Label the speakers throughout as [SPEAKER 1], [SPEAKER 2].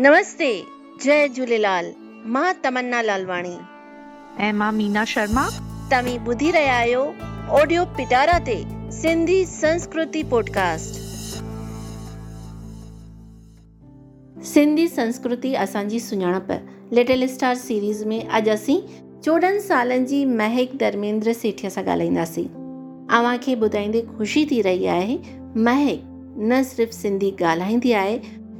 [SPEAKER 1] नमस्ते जय झूलेलाल माँ तमन्ना लालवाणी।
[SPEAKER 2] ऐं माँ मीना शर्मा।
[SPEAKER 1] तव्हीं ॿुधी रहिया आहियो ऑडियो पिटारा ते सिंधी संस्कृति पॉडकास्ट। सिंधी संस्कृति असांजी सुञाणप लिटिल स्टार सीरीज़ में अॼु असीं चोॾहं सालनि जी महक धर्मेंद्र सेठीअ सां ॻाल्हाईंदासीं। अव्हांखे ॿुधाईंदे ख़ुशी थी रही आहे महक न सिर्फ़ु सिंधी ॻाल्हाईंदी आहे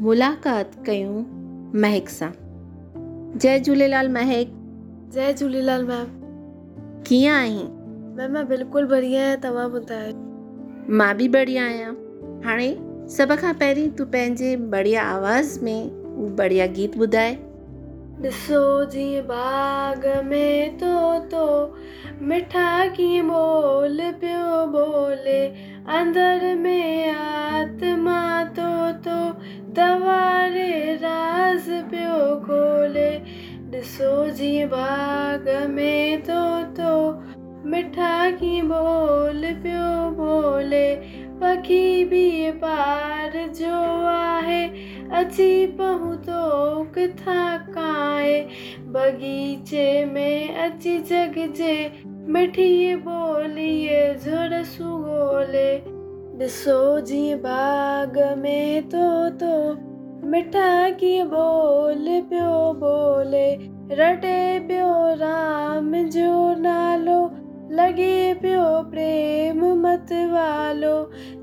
[SPEAKER 1] मुलाक़ात कयूं महक सां। जय झूलेलाल महक।
[SPEAKER 3] जय झूलेलाल मैम।
[SPEAKER 1] कीअं आहीं?
[SPEAKER 3] मैम माँ बिल्कुलु बढ़िया आहियाँ तव्हां ॿुधायो?
[SPEAKER 1] माँ बि बढ़िया आहियाँ। हाणे सभ खां पहिरीं तूं पंहिंजे बढ़िया आवाज़ में बढ़िया गीत ॿुधाए।
[SPEAKER 3] ॾिसो जीअं बाग में तो तो मिठा कीअं बोल पियो बोले अंदर में आत्मा तो तो तवारे राज़ पियो खोले। ॾिसो जीअं बाग में तो तो मिठा कीअं बोल पियो बोले। पखी बि पार जो आहे, अची पहुतो किथां काए। बगीचे में अची जगजे मिठी ॿोलीअ झुर सुगोले ॾिसो जीअं बाग में तो तो मिठा कीअं बोल पियो बोले। रटे पियो राम जो नालो लॻे पियो प्रेम मत वालो।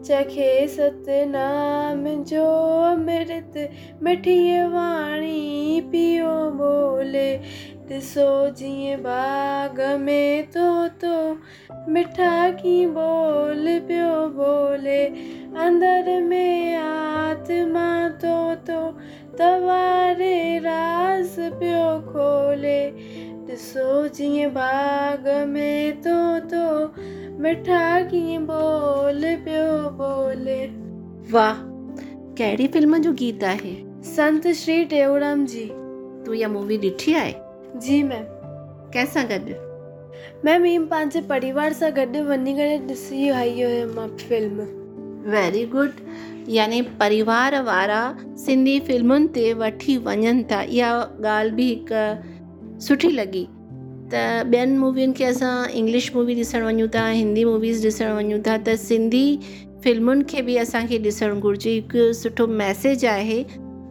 [SPEAKER 3] चखे सतनाम जो अमृत मिठीअ वाणी पियो बोले। ॾिसो जीअं बाग में तो तो। मिठा की बोल पियो बोले। अंदर में आत्मा तो तो। तवारे राज़ पियो खोले। ॾिसो जीअं बाग में तो तो। मिठा कीअं बोल पियो बोले।
[SPEAKER 1] वाह कहिड़ी फ़िल्म जो गीत आहे?
[SPEAKER 3] संत श्री टेऊराम जी।
[SPEAKER 1] तूं इहा मूवी ॾिठी आहे?
[SPEAKER 3] जी मैम।
[SPEAKER 1] कैसा गॾु
[SPEAKER 3] मैम हीअ पंहिंजे परिवार सां गॾु वञी करे ॾिसी आई हुयमि माँ फ़िल्म।
[SPEAKER 1] वेरी गुड यानी परिवार वारा सिंधी फिल्मुनि ते वठी वञनि था। इहा ॻाल्हि बि हिकु सुठी लॻी त ॿियनि मूवियुनि खे असां इंग्लिश मूवी ॾिसणु वञूं था हिंदी मूवीज़ ॾिसणु वञूं था त सिंधी फिल्मुनि खे बि असांखे ॾिसणु घुरिजे। हिकु सुठो मैसेज आहे